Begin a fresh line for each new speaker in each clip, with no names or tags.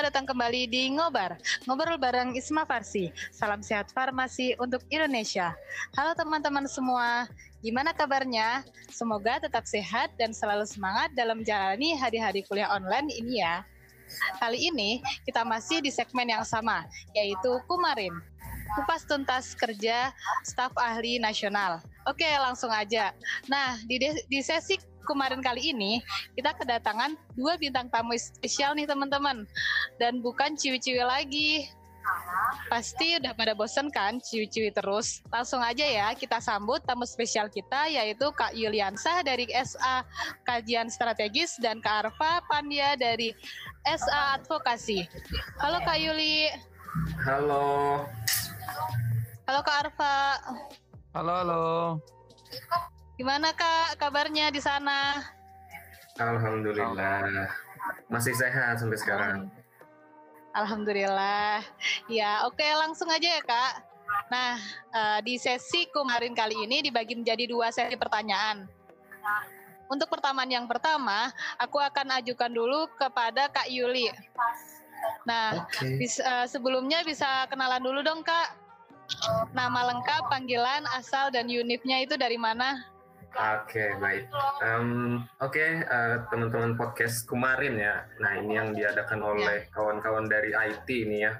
Selamat datang kembali di Ngobar, ngobrol bareng Isma Farsi. Salam sehat farmasi untuk Indonesia. Halo teman-teman semua, gimana kabarnya? Semoga tetap sehat dan selalu semangat dalam menjalani hari-hari kuliah online ini ya. Kali ini kita masih di segmen yang sama, yaitu Kumarin. Kupas tuntas kerja staf ahli nasional. Oke, langsung aja. Nah, di, di sesi kemarin kali ini kita kedatangan dua bintang tamu spesial nih teman-teman dan bukan ciwi-ciwi lagi Pasti udah pada bosen kan ciwi-ciwi terus. Langsung aja ya kita sambut tamu spesial kita yaitu Kak Yuliansah dari SA Kajian Strategis dan Kak Arfa Pandia dari SA Advokasi. Halo Kak Yuli.
Halo.
Halo Kak Arfa.
Halo, halo.
Gimana Kak kabarnya di sana?
Alhamdulillah. Masih sehat sampai sekarang.
Alhamdulillah. Ya, oke langsung aja ya Kak. Nah, uh, di sesi kemarin kali ini dibagi menjadi dua sesi pertanyaan. Untuk pertanyaan yang pertama, aku akan ajukan dulu kepada Kak Yuli. Nah, okay. bis, uh, sebelumnya bisa kenalan dulu dong Kak. Nama lengkap, panggilan, asal, dan unitnya itu dari mana?
Oke okay, baik. Um, Oke okay, uh, eh, teman-teman podcast kemarin ya. Nah ini yang diadakan oleh ya. kawan-kawan dari IT ini ya.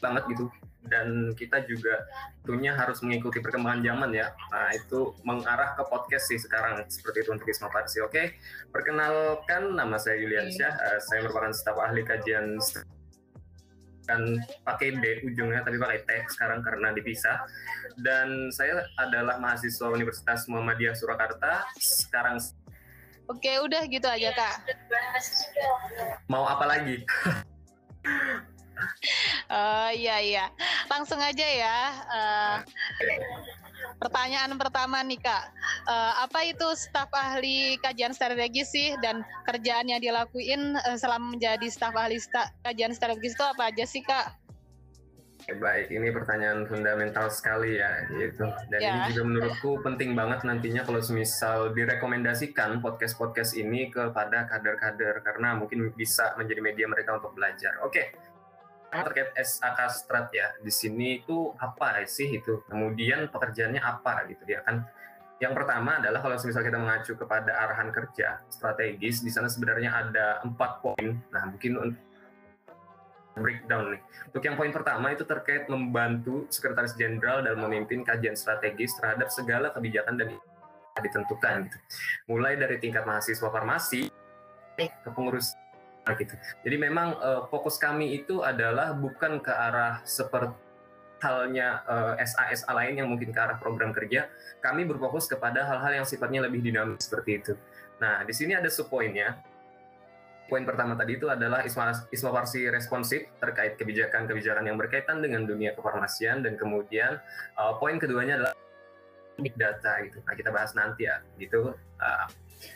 Banget gitu. Dan kita juga tentunya harus mengikuti perkembangan zaman ya. Nah itu mengarah ke podcast sih sekarang seperti itu untuk Isma. Oke, okay? perkenalkan nama saya Yuliansyah. Uh, saya merupakan staf ahli kajian kan pakai D ujungnya tapi pakai T sekarang karena dipisah. Dan saya adalah mahasiswa Universitas Muhammadiyah Surakarta. Sekarang
Oke udah gitu aja kak.
Mau apa lagi?
Uh, iya iya. Langsung aja ya. Uh, Pertanyaan pertama nih kak, uh, apa itu staf ahli kajian strategis sih dan kerjaan yang dilakuin uh, selama menjadi staf ahli sta kajian strategis itu apa aja sih kak?
Baik, ini pertanyaan fundamental sekali ya, gitu. Dan ya. ini juga menurutku penting banget nantinya kalau semisal direkomendasikan podcast-podcast ini kepada kader-kader karena mungkin bisa menjadi media mereka untuk belajar. Oke, terkait SAK Strat ya di sini itu apa sih itu? Kemudian pekerjaannya apa gitu ya kan? Yang pertama adalah kalau misalnya kita mengacu kepada arahan kerja strategis di sana sebenarnya ada empat poin. Nah mungkin breakdown nih. Untuk yang poin pertama itu terkait membantu sekretaris jenderal dalam memimpin kajian strategis terhadap segala kebijakan dan ditentukan gitu. Mulai dari tingkat mahasiswa farmasi ke pengurus gitu. Jadi memang uh, fokus kami itu adalah bukan ke arah seperti halnya uh, eh, SA-SA lain yang mungkin ke arah program kerja, kami berfokus kepada hal-hal yang sifatnya lebih dinamis seperti itu. Nah, di sini ada subpoinnya. Poin pertama tadi itu adalah ismavarsi responsif terkait kebijakan-kebijakan yang berkaitan dengan dunia kefarmasian dan kemudian uh, poin keduanya adalah big data gitu. Nah, kita bahas nanti ya gitu. Uh,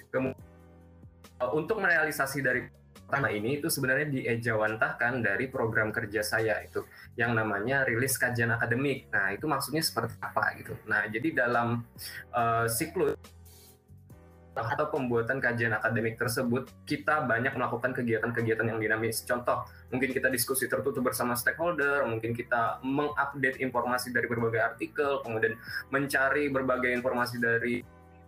kemudian uh, untuk merealisasi dari pertama ini itu sebenarnya diejawantahkan dari program kerja saya itu yang namanya rilis kajian akademik. Nah, itu maksudnya seperti apa gitu. Nah, jadi dalam uh, siklus atau pembuatan kajian akademik tersebut, kita banyak melakukan kegiatan-kegiatan yang dinamis. Contoh, mungkin kita diskusi tertutup bersama stakeholder, mungkin kita mengupdate informasi dari berbagai artikel, kemudian mencari berbagai informasi dari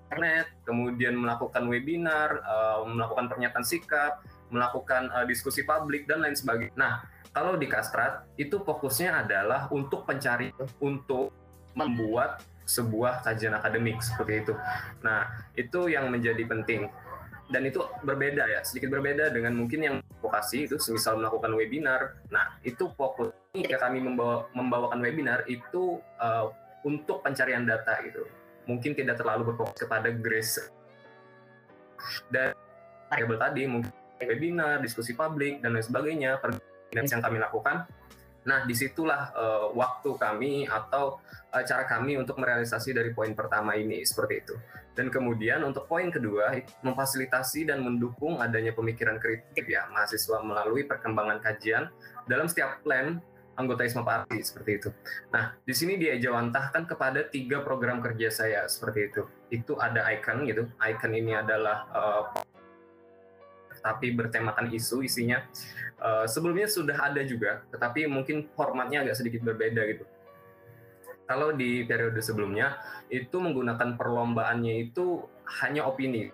internet, kemudian melakukan webinar, uh, melakukan pernyataan sikap, melakukan uh, diskusi publik dan lain sebagainya. Nah, kalau di Kastrat itu fokusnya adalah untuk pencari untuk membuat sebuah kajian akademik seperti itu. Nah, itu yang menjadi penting. Dan itu berbeda ya, sedikit berbeda dengan mungkin yang vokasi itu semisal melakukan webinar. Nah, itu fokus jika kami membawa, membawakan webinar itu uh, untuk pencarian data gitu. Mungkin tidak terlalu berfokus kepada grace dan variable tadi mungkin webinar, diskusi publik, dan lain sebagainya, yang kami lakukan. Nah, di situlah uh, waktu kami atau uh, cara kami untuk merealisasi dari poin pertama ini, seperti itu. Dan kemudian untuk poin kedua, memfasilitasi dan mendukung adanya pemikiran kritik ya mahasiswa melalui perkembangan kajian dalam setiap plan anggota ISMA Parti seperti itu. Nah, di sini dia jawantahkan kepada tiga program kerja saya seperti itu. Itu ada icon gitu. Icon ini adalah uh, tapi bertemakan isu isinya. Uh, sebelumnya sudah ada juga, tetapi mungkin formatnya agak sedikit berbeda gitu. Kalau di periode sebelumnya itu menggunakan perlombaannya itu hanya opini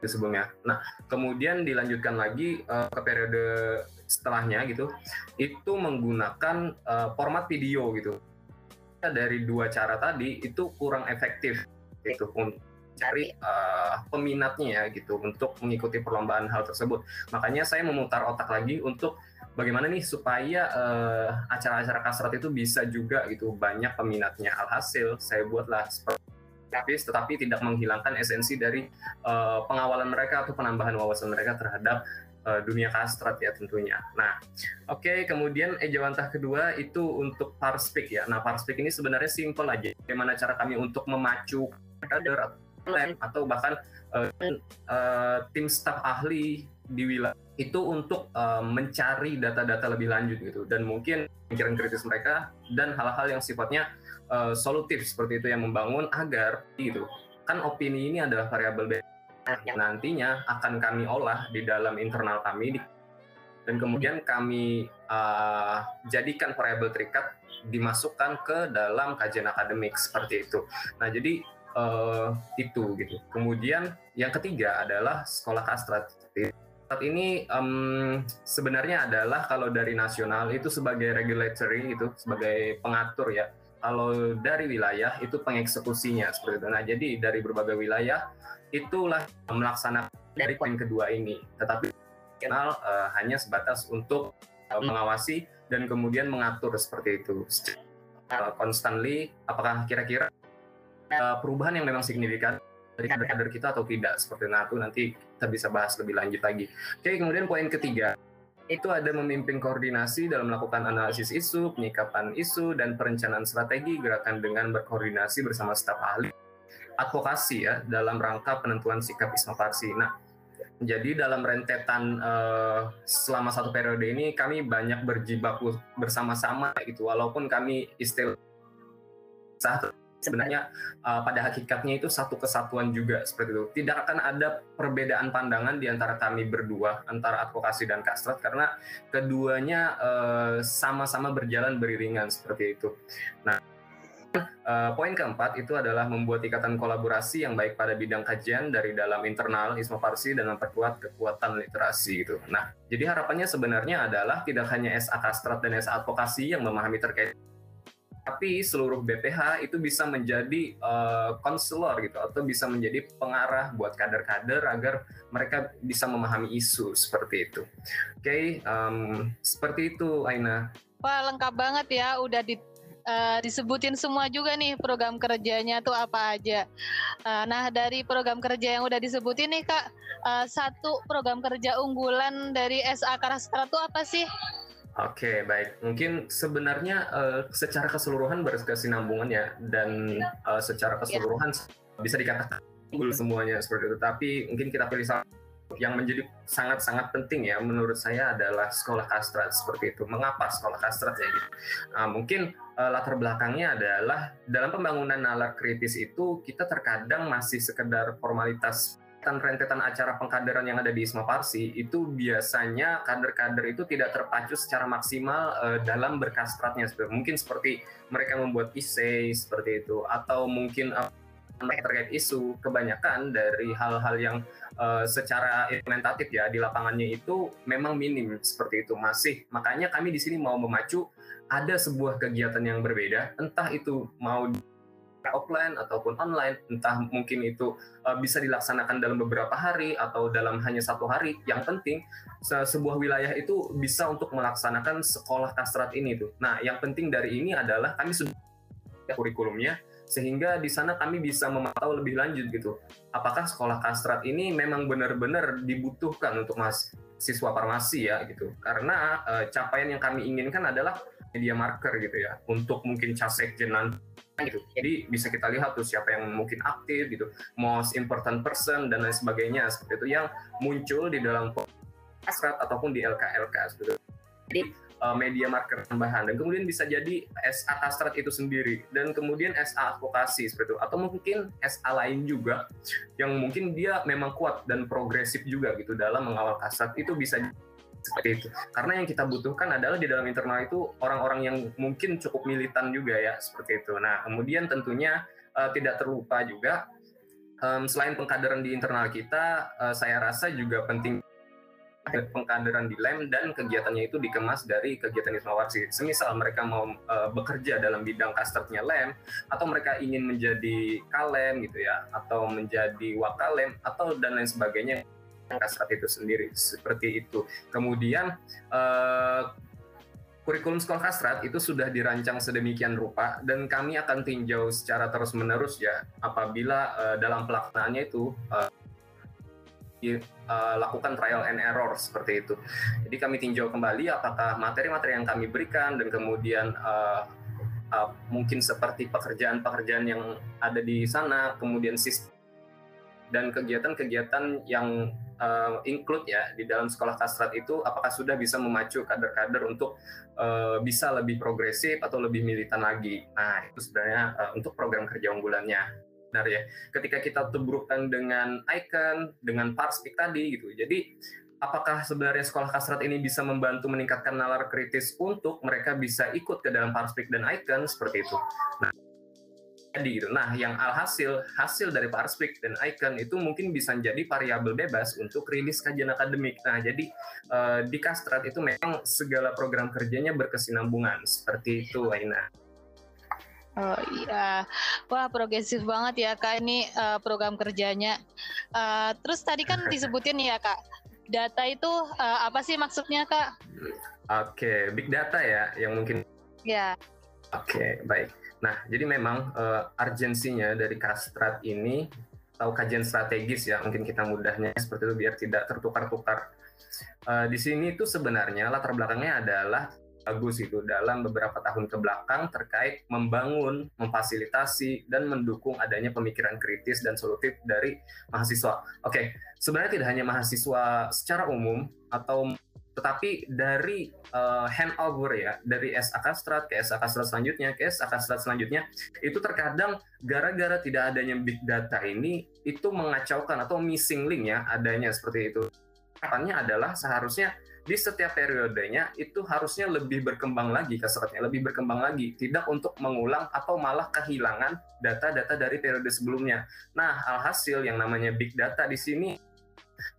sebelumnya. Nah, kemudian dilanjutkan lagi uh, ke periode setelahnya gitu, itu menggunakan uh, format video gitu. Dari dua cara tadi itu kurang efektif gitu cari uh, peminatnya ya gitu untuk mengikuti perlombaan hal tersebut. Makanya saya memutar otak lagi untuk bagaimana nih supaya uh, acara-acara kasrat itu bisa juga gitu banyak peminatnya. Alhasil saya buatlah seperti tetapi tidak menghilangkan esensi dari uh, pengawalan mereka atau penambahan wawasan mereka terhadap dunia kastrat ya tentunya. Nah, oke okay, kemudian ejawantah kedua itu untuk parspik ya. Nah, parspik ini sebenarnya simpel aja. Bagaimana cara kami untuk memacu kader atau bahkan uh, uh, tim staf ahli di wilayah itu untuk uh, mencari data-data lebih lanjut gitu. Dan mungkin pikiran kritis mereka dan hal-hal yang sifatnya uh, solutif seperti itu yang membangun agar gitu. Kan opini ini adalah variabel yang nantinya akan kami olah di dalam internal kami. Dan kemudian kami uh, jadikan variabel terikat dimasukkan ke dalam kajian akademik seperti itu. Nah, jadi uh, itu gitu. Kemudian yang ketiga adalah sekolah kastrat. Saat ini um, sebenarnya adalah kalau dari nasional itu sebagai regulatory itu sebagai pengatur ya. Kalau dari wilayah itu pengeksekusinya seperti itu. Nah jadi dari berbagai wilayah itulah melaksanakan dari poin kedua ini. Tetapi nasional uh, hanya sebatas untuk uh, mengawasi dan kemudian mengatur seperti itu. Uh, constantly, apakah kira-kira perubahan yang memang signifikan dari kader-kader kita atau tidak seperti itu nanti kita bisa bahas lebih lanjut lagi. Oke, kemudian poin ketiga itu ada memimpin koordinasi dalam melakukan analisis isu, penyikapan isu, dan perencanaan strategi gerakan dengan berkoordinasi bersama staf ahli advokasi ya dalam rangka penentuan sikap Isma Farsi. Nah, jadi dalam rentetan uh, selama satu periode ini kami banyak berjibaku bersama-sama itu walaupun kami istilah sebenarnya uh, pada hakikatnya itu satu kesatuan juga seperti itu. Tidak akan ada perbedaan pandangan di antara kami berdua, antara advokasi dan kastrat, karena keduanya uh, sama-sama berjalan beriringan seperti itu. Nah, uh, poin keempat itu adalah membuat ikatan kolaborasi yang baik pada bidang kajian dari dalam internal Isma Farsi dan memperkuat kekuatan literasi itu. Nah, jadi harapannya sebenarnya adalah tidak hanya SA Kastrat dan SA Advokasi yang memahami terkait tapi seluruh BPH itu bisa menjadi konselor uh, gitu atau bisa menjadi pengarah buat kader-kader agar mereka bisa memahami isu seperti itu. Oke, okay, um, seperti itu Aina.
Wah lengkap banget ya, udah di, uh, disebutin semua juga nih program kerjanya tuh apa aja. Uh, nah dari program kerja yang udah disebutin nih kak, uh, satu program kerja unggulan dari SA Karastra tuh apa sih?
Oke, okay, baik. Mungkin sebenarnya uh, secara keseluruhan berkesinambungan ya, dan uh, secara keseluruhan yeah. bisa dikatakan unggul semuanya seperti itu. Tapi mungkin kita pilih satu yang menjadi sangat-sangat penting ya menurut saya adalah sekolah kastrat seperti itu. Mengapa sekolah kastrat ya gitu? Nah, mungkin uh, latar belakangnya adalah dalam pembangunan nalar kritis itu kita terkadang masih sekedar formalitas rentetan acara pengkaderan yang ada di Isma Parsi itu biasanya kader-kader itu tidak terpacu secara maksimal uh, dalam berkastratnya mungkin seperti mereka membuat essay seperti itu atau mungkin uh, terkait isu kebanyakan dari hal-hal yang uh, secara implementatif ya di lapangannya itu memang minim seperti itu masih. Makanya kami di sini mau memacu ada sebuah kegiatan yang berbeda entah itu mau offline ataupun online, entah mungkin itu uh, bisa dilaksanakan dalam beberapa hari atau dalam hanya satu hari. Yang penting se sebuah wilayah itu bisa untuk melaksanakan sekolah kastrat ini tuh. Nah, yang penting dari ini adalah kami sudah kurikulumnya sehingga di sana kami bisa memantau lebih lanjut gitu. Apakah sekolah kastrat ini memang benar-benar dibutuhkan untuk mas siswa farmasi ya gitu. Karena uh, capaian yang kami inginkan adalah media marker gitu ya untuk mungkin casek jenan gitu. Jadi bisa kita lihat tuh siapa yang mungkin aktif gitu, most important person dan lain sebagainya seperti itu yang muncul di dalam asrat ataupun di LKLK seperti itu. Jadi uh, media marker tambahan dan kemudian bisa jadi SA kastrat itu sendiri dan kemudian SA advokasi seperti itu atau mungkin SA lain juga yang mungkin dia memang kuat dan progresif juga gitu dalam mengawal kastrat itu bisa seperti itu. Karena yang kita butuhkan adalah di dalam internal itu orang-orang yang mungkin cukup militan juga ya seperti itu. Nah kemudian tentunya uh, tidak terlupa juga um, selain pengkaderan di internal kita, uh, saya rasa juga penting pengkaderan di LEM dan kegiatannya itu dikemas dari kegiatan Wisma Warsi. Semisal mereka mau uh, bekerja dalam bidang kasternya LEM atau mereka ingin menjadi kalem gitu ya atau menjadi wakalem atau dan lain sebagainya kasrat itu sendiri seperti itu. Kemudian uh, kurikulum sekolah kasrat itu sudah dirancang sedemikian rupa dan kami akan tinjau secara terus menerus ya apabila uh, dalam pelaksanaannya itu uh, lakukan trial and error seperti itu. Jadi kami tinjau kembali apakah materi-materi yang kami berikan dan kemudian uh, uh, mungkin seperti pekerjaan-pekerjaan yang ada di sana, kemudian sistem dan kegiatan-kegiatan yang uh, include ya di dalam sekolah kastrat itu apakah sudah bisa memacu kader-kader untuk uh, bisa lebih progresif atau lebih militan lagi. Nah, itu sebenarnya uh, untuk program kerja unggulannya. Benar ya. Ketika kita tubrukkan dengan icon, dengan parspeak tadi gitu. Jadi apakah sebenarnya sekolah kastrat ini bisa membantu meningkatkan nalar kritis untuk mereka bisa ikut ke dalam parspeak dan icon seperti itu. Nah, jadi gitu. Nah, yang alhasil hasil dari Parspeak dan Icon itu mungkin bisa menjadi variabel bebas untuk rilis kajian akademik. Nah, jadi uh, di Kastrat itu memang segala program kerjanya berkesinambungan seperti itu, Aina.
Oh iya, wah progresif banget ya kak ini uh, program kerjanya. Uh, terus tadi kan disebutin ya kak, data itu uh, apa sih maksudnya kak?
Oke, okay. big data ya, yang mungkin.
Ya.
Oke, okay, baik. Nah, jadi memang uh, urgensinya dari kastrat ini atau kajian strategis ya, mungkin kita mudahnya seperti itu biar tidak tertukar-tukar. Uh, di sini itu sebenarnya latar belakangnya adalah bagus itu dalam beberapa tahun ke belakang terkait membangun, memfasilitasi dan mendukung adanya pemikiran kritis dan solutif dari mahasiswa. Oke, sebenarnya tidak hanya mahasiswa secara umum atau tetapi dari uh, handover ya dari SA Kastrat ke SA Kastrat selanjutnya ke SA Kastrat selanjutnya itu terkadang gara-gara tidak adanya big data ini itu mengacaukan atau missing link ya adanya seperti itu. Harapannya adalah seharusnya di setiap periodenya itu harusnya lebih berkembang lagi kasratnya, lebih berkembang lagi, tidak untuk mengulang atau malah kehilangan data-data dari periode sebelumnya. Nah, alhasil yang namanya big data di sini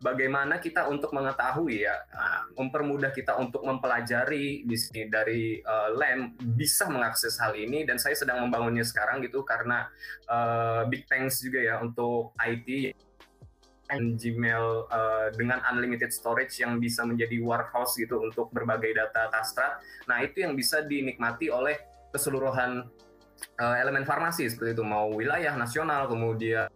bagaimana kita untuk mengetahui ya, nah, mempermudah kita untuk mempelajari di sini dari uh, lem bisa mengakses hal ini. Dan saya sedang membangunnya sekarang gitu karena uh, big thanks juga ya untuk IT and Gmail uh, dengan unlimited storage yang bisa menjadi warehouse gitu untuk berbagai data Kastrat. Nah itu yang bisa dinikmati oleh keseluruhan uh, elemen farmasi seperti itu mau wilayah nasional kemudian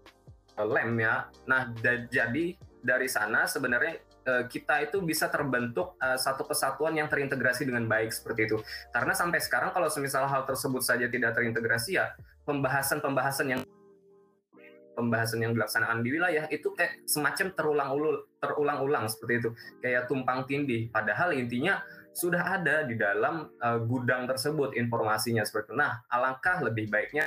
uh, lem ya. Nah jadi dari sana sebenarnya uh, kita itu bisa terbentuk uh, satu kesatuan yang terintegrasi dengan baik seperti itu. Karena sampai sekarang kalau semisal hal tersebut saja tidak terintegrasi ya pembahasan-pembahasan yang pembahasan yang dilaksanakan di wilayah itu kayak semacam terulang-ulang terulang-ulang seperti itu. Kayak tumpang tindih. Padahal intinya sudah ada di dalam uh, gudang tersebut informasinya seperti itu. Nah, alangkah lebih baiknya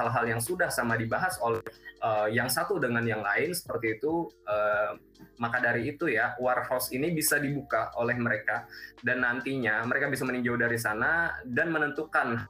hal-hal yang sudah sama dibahas oleh uh, yang satu dengan yang lain seperti itu uh, maka dari itu ya warehouse ini bisa dibuka oleh mereka. Dan nantinya mereka bisa meninjau dari sana dan menentukan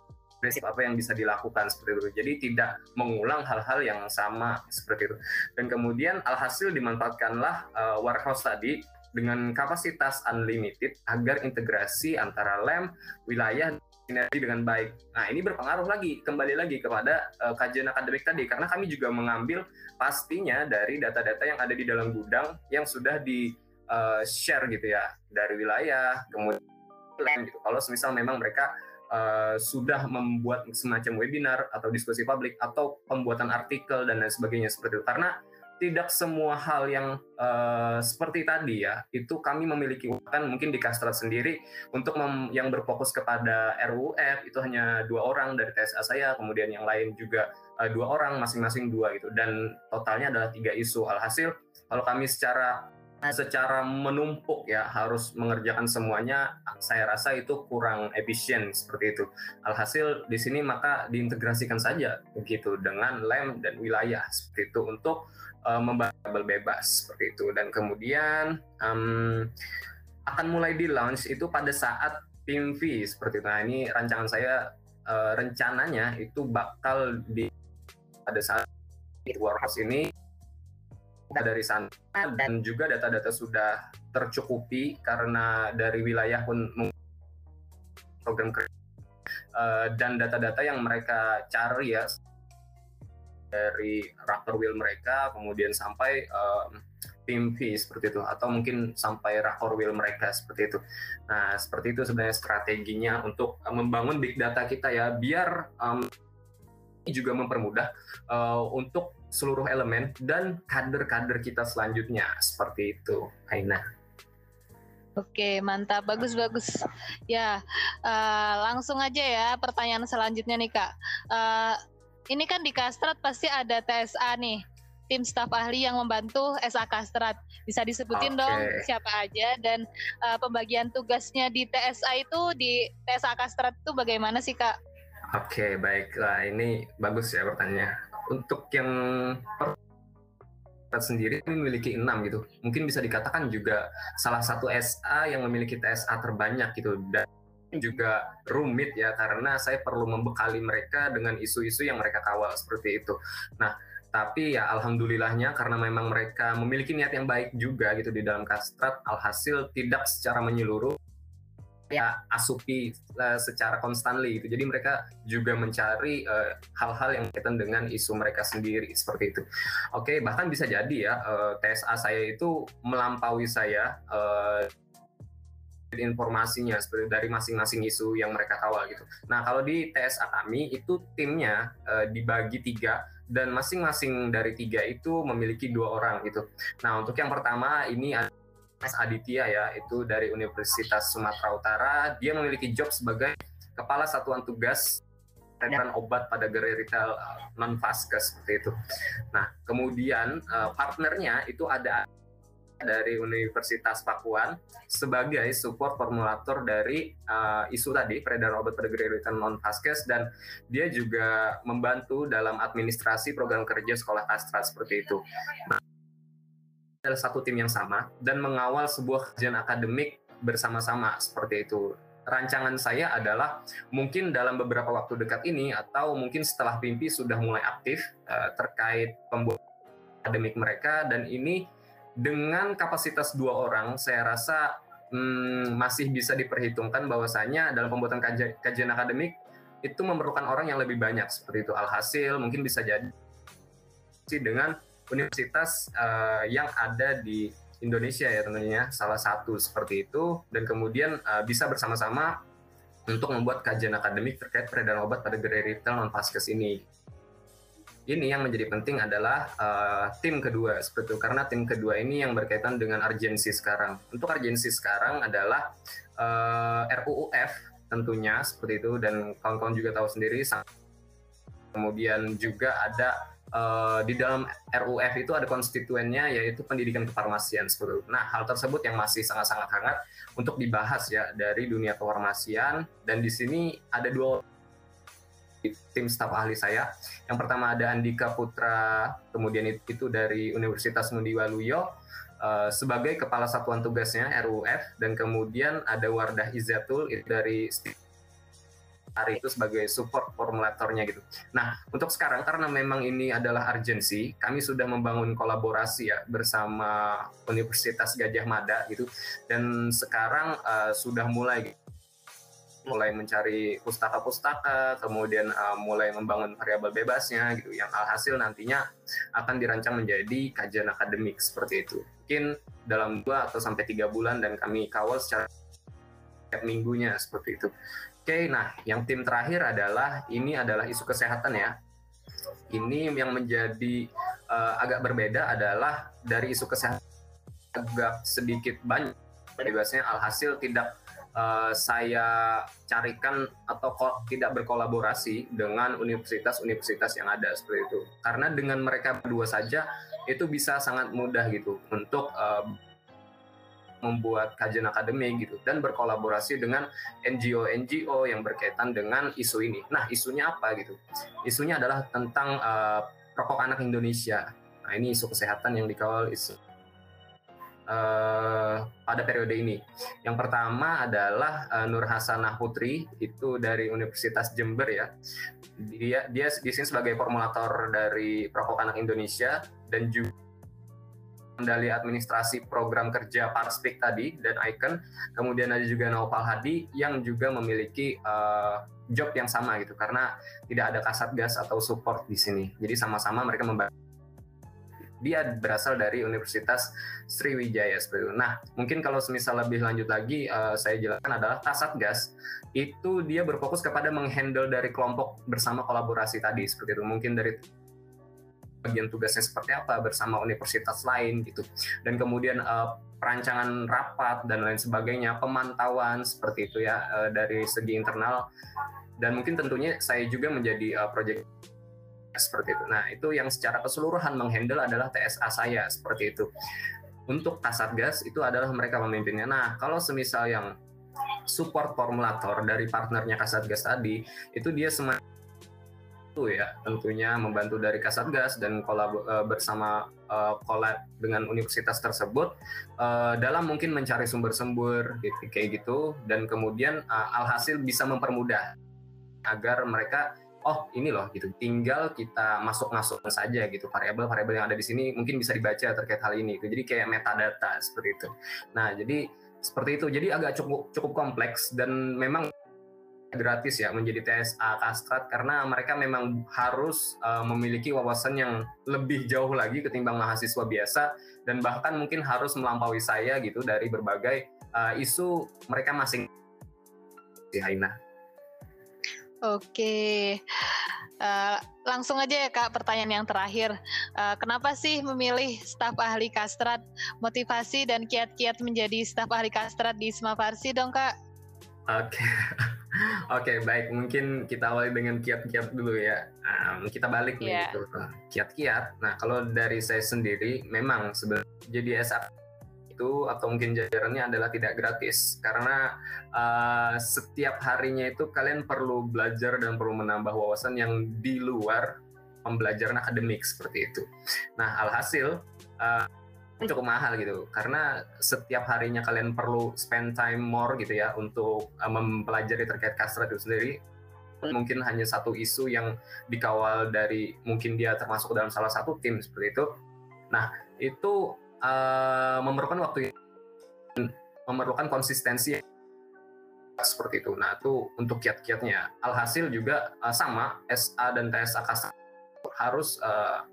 prinsip apa yang bisa dilakukan seperti itu. Jadi tidak mengulang hal-hal yang sama seperti itu. Dan kemudian alhasil dimanfaatkanlah uh, warehouse tadi dengan kapasitas unlimited agar integrasi antara lem, wilayah, sinergi dengan baik. Nah, ini berpengaruh lagi kembali lagi kepada uh, kajian akademik tadi karena kami juga mengambil pastinya dari data-data yang ada di dalam gudang yang sudah di uh, share gitu ya dari wilayah kemudian gitu. Kalau semisal memang mereka uh, sudah membuat semacam webinar atau diskusi publik atau pembuatan artikel dan lain sebagainya seperti itu. Karena tidak semua hal yang uh, seperti tadi ya itu kami memiliki kan mungkin di Kastrat sendiri untuk mem, yang berfokus kepada RUF itu hanya dua orang dari TSA saya kemudian yang lain juga uh, dua orang masing-masing dua gitu. Dan totalnya adalah tiga isu. Alhasil kalau kami secara secara menumpuk ya harus mengerjakan semuanya saya rasa itu kurang efisien seperti itu. Alhasil di sini maka diintegrasikan saja begitu dengan lem dan wilayah seperti itu untuk uh, membabel bebas seperti itu. Dan kemudian um, akan mulai di launch itu pada saat PIMV seperti itu. Nah ini rancangan saya uh, rencananya itu bakal di pada saat warehouse ini dari sana dan juga data-data sudah tercukupi karena dari wilayah pun program kerja uh, dan data-data yang mereka cari ya dari raptor wheel mereka kemudian sampai uh, PIMV seperti itu atau mungkin sampai rakor wheel mereka seperti itu. Nah seperti itu sebenarnya strateginya untuk membangun big data kita ya biar um, juga mempermudah uh, untuk seluruh elemen dan kader-kader kita selanjutnya seperti itu, Aina.
Oke, mantap, bagus-bagus. Ya, uh, langsung aja ya pertanyaan selanjutnya nih kak. Uh, ini kan di Kastrat pasti ada TSA nih, tim staf ahli yang membantu SA Kastrat. Bisa disebutin okay. dong siapa aja dan uh, pembagian tugasnya di TSA itu di TSA Kastrat itu bagaimana sih kak?
Oke, okay, baiklah. Ini bagus ya pertanyaannya. Untuk yang sendiri memiliki enam gitu. Mungkin bisa dikatakan juga salah satu SA yang memiliki TSA terbanyak gitu dan juga rumit ya karena saya perlu membekali mereka dengan isu-isu yang mereka kawal seperti itu. Nah, tapi ya alhamdulillahnya karena memang mereka memiliki niat yang baik juga gitu di dalam kastrat alhasil tidak secara menyeluruh ya asupi uh, secara constantly gitu. Jadi mereka juga mencari eh, hal-hal uh, yang kaitan dengan isu mereka sendiri seperti itu. Oke, okay, bahkan bisa jadi ya uh, eh, TSA saya itu melampaui saya uh, informasinya seperti dari masing-masing isu yang mereka kawal gitu. Nah kalau di TSA kami itu timnya uh, dibagi tiga dan masing-masing dari tiga itu memiliki dua orang gitu. Nah untuk yang pertama ini ada Mas Aditya ya, itu dari Universitas Sumatera Utara. Dia memiliki job sebagai Kepala Satuan Tugas peredaran obat pada gerai retail uh, non vaskes seperti itu. Nah, kemudian uh, partnernya itu ada dari Universitas Pakuan sebagai support formulator dari uh, isu tadi peredaran obat pada gerai retail non vaskes dan dia juga membantu dalam administrasi program kerja sekolah kastra seperti itu. Nah, adalah satu tim yang sama dan mengawal sebuah kajian akademik bersama-sama seperti itu. Rancangan saya adalah mungkin dalam beberapa waktu dekat ini atau mungkin setelah Pimpi sudah mulai aktif uh, terkait pembuatan akademik mereka dan ini dengan kapasitas dua orang saya rasa hmm, masih bisa diperhitungkan bahwasanya dalam pembuatan kajian, kajian akademik itu memerlukan orang yang lebih banyak seperti itu. Alhasil mungkin bisa jadi dengan universitas uh, yang ada di Indonesia ya tentunya salah satu seperti itu dan kemudian uh, bisa bersama-sama untuk membuat kajian akademik terkait peredaran obat pada gerai retail non paskes ini. Ini yang menjadi penting adalah uh, tim kedua seperti itu karena tim kedua ini yang berkaitan dengan urgensi sekarang. Untuk urgensi sekarang adalah uh, RUUF tentunya seperti itu dan kawan-kawan juga tahu sendiri. Kemudian juga ada uh, di dalam RUF itu ada konstituennya yaitu pendidikan kefarmasian seperti itu. Nah, hal tersebut yang masih sangat-sangat hangat untuk dibahas ya dari dunia kefarmasian dan di sini ada dua tim staf ahli saya. Yang pertama ada Andika Putra, kemudian itu dari Universitas Mundi Waluyo uh, sebagai kepala satuan tugasnya RUF dan kemudian ada Wardah Izatul dari hari itu sebagai support formulatornya gitu. Nah, untuk sekarang karena memang ini adalah urgensi, kami sudah membangun kolaborasi ya bersama Universitas Gajah Mada gitu dan sekarang uh, sudah mulai mulai mencari pustaka-pustaka, kemudian uh, mulai membangun variabel bebasnya gitu, yang alhasil nantinya akan dirancang menjadi kajian akademik seperti itu. Mungkin dalam dua atau sampai tiga bulan dan kami kawal secara minggunya seperti itu. Oke, nah yang tim terakhir adalah ini adalah isu kesehatan ya. Ini yang menjadi uh, agak berbeda adalah dari isu kesehatan agak sedikit banyak bebasnya alhasil tidak uh, saya carikan atau tidak berkolaborasi dengan universitas-universitas yang ada seperti itu. Karena dengan mereka berdua saja itu bisa sangat mudah gitu untuk uh, membuat kajian akademik gitu dan berkolaborasi dengan NGO-NGO yang berkaitan dengan isu ini. Nah, isunya apa gitu? Isunya adalah tentang uh, rokok anak Indonesia. Nah, ini isu kesehatan yang dikawal isu uh, pada periode ini. Yang pertama adalah uh, Nur Hasanah Putri itu dari Universitas Jember ya. Dia dia di sini sebagai formulator dari rokok anak Indonesia dan juga medali administrasi program kerja Parspik tadi dan Icon. Kemudian ada juga Naupal Hadi yang juga memiliki uh, job yang sama gitu karena tidak ada kasat gas atau support di sini. Jadi sama-sama mereka membantu dia berasal dari Universitas Sriwijaya seperti itu. Nah, mungkin kalau semisal lebih lanjut lagi uh, saya jelaskan adalah Kasatgas itu dia berfokus kepada menghandle dari kelompok bersama kolaborasi tadi seperti itu. Mungkin dari bagian tugasnya seperti apa bersama universitas lain gitu dan kemudian uh, perancangan rapat dan lain sebagainya pemantauan seperti itu ya uh, dari segi internal dan mungkin tentunya saya juga menjadi uh, project seperti itu. Nah, itu yang secara keseluruhan menghandle adalah TSA saya seperti itu. Untuk Kasatgas itu adalah mereka pemimpinnya. Nah, kalau semisal yang support formulator dari partnernya Kasatgas tadi, itu dia semakin ya tentunya membantu dari Kasatgas dan kolab uh, bersama uh, kolab dengan universitas tersebut uh, dalam mungkin mencari sumber-sumber gitu, kayak gitu. Dan kemudian alhasil bisa mempermudah agar mereka oh ini loh gitu. Tinggal kita masuk masuk saja gitu. Variabel-variabel yang ada di sini mungkin bisa dibaca terkait hal ini itu jadi kayak metadata seperti itu. Nah jadi seperti itu. Jadi agak cukup cukup kompleks dan memang gratis ya menjadi TSA Kastrat karena mereka memang harus uh, memiliki wawasan yang lebih jauh lagi ketimbang mahasiswa biasa dan bahkan mungkin harus melampaui saya gitu dari berbagai uh, isu mereka masing di Haina.
Oke. Uh, langsung aja ya Kak pertanyaan yang terakhir. Uh, kenapa sih memilih staf ahli kastrat? Motivasi dan kiat-kiat menjadi staf ahli kastrat di Isma Farsi dong Kak?
Oke, oke baik. Mungkin kita awali dengan kiat-kiat dulu ya. Um, kita balik nih yeah. gitu. Kiat-kiat. Nah kalau dari saya sendiri, memang sebenarnya jadi SA itu atau mungkin jajarannya adalah tidak gratis karena uh, setiap harinya itu kalian perlu belajar dan perlu menambah wawasan yang di luar pembelajaran akademik seperti itu. Nah alhasil uh, cukup mahal gitu. Karena setiap harinya kalian perlu spend time more gitu ya untuk uh, mempelajari terkait kastrat itu sendiri. Mungkin hanya satu isu yang dikawal dari mungkin dia termasuk dalam salah satu tim seperti itu. Nah itu uh, memerlukan waktu memerlukan konsistensi seperti itu. Nah itu untuk kiat-kiatnya. Alhasil juga uh, sama SA dan TSA kastrat harus uh,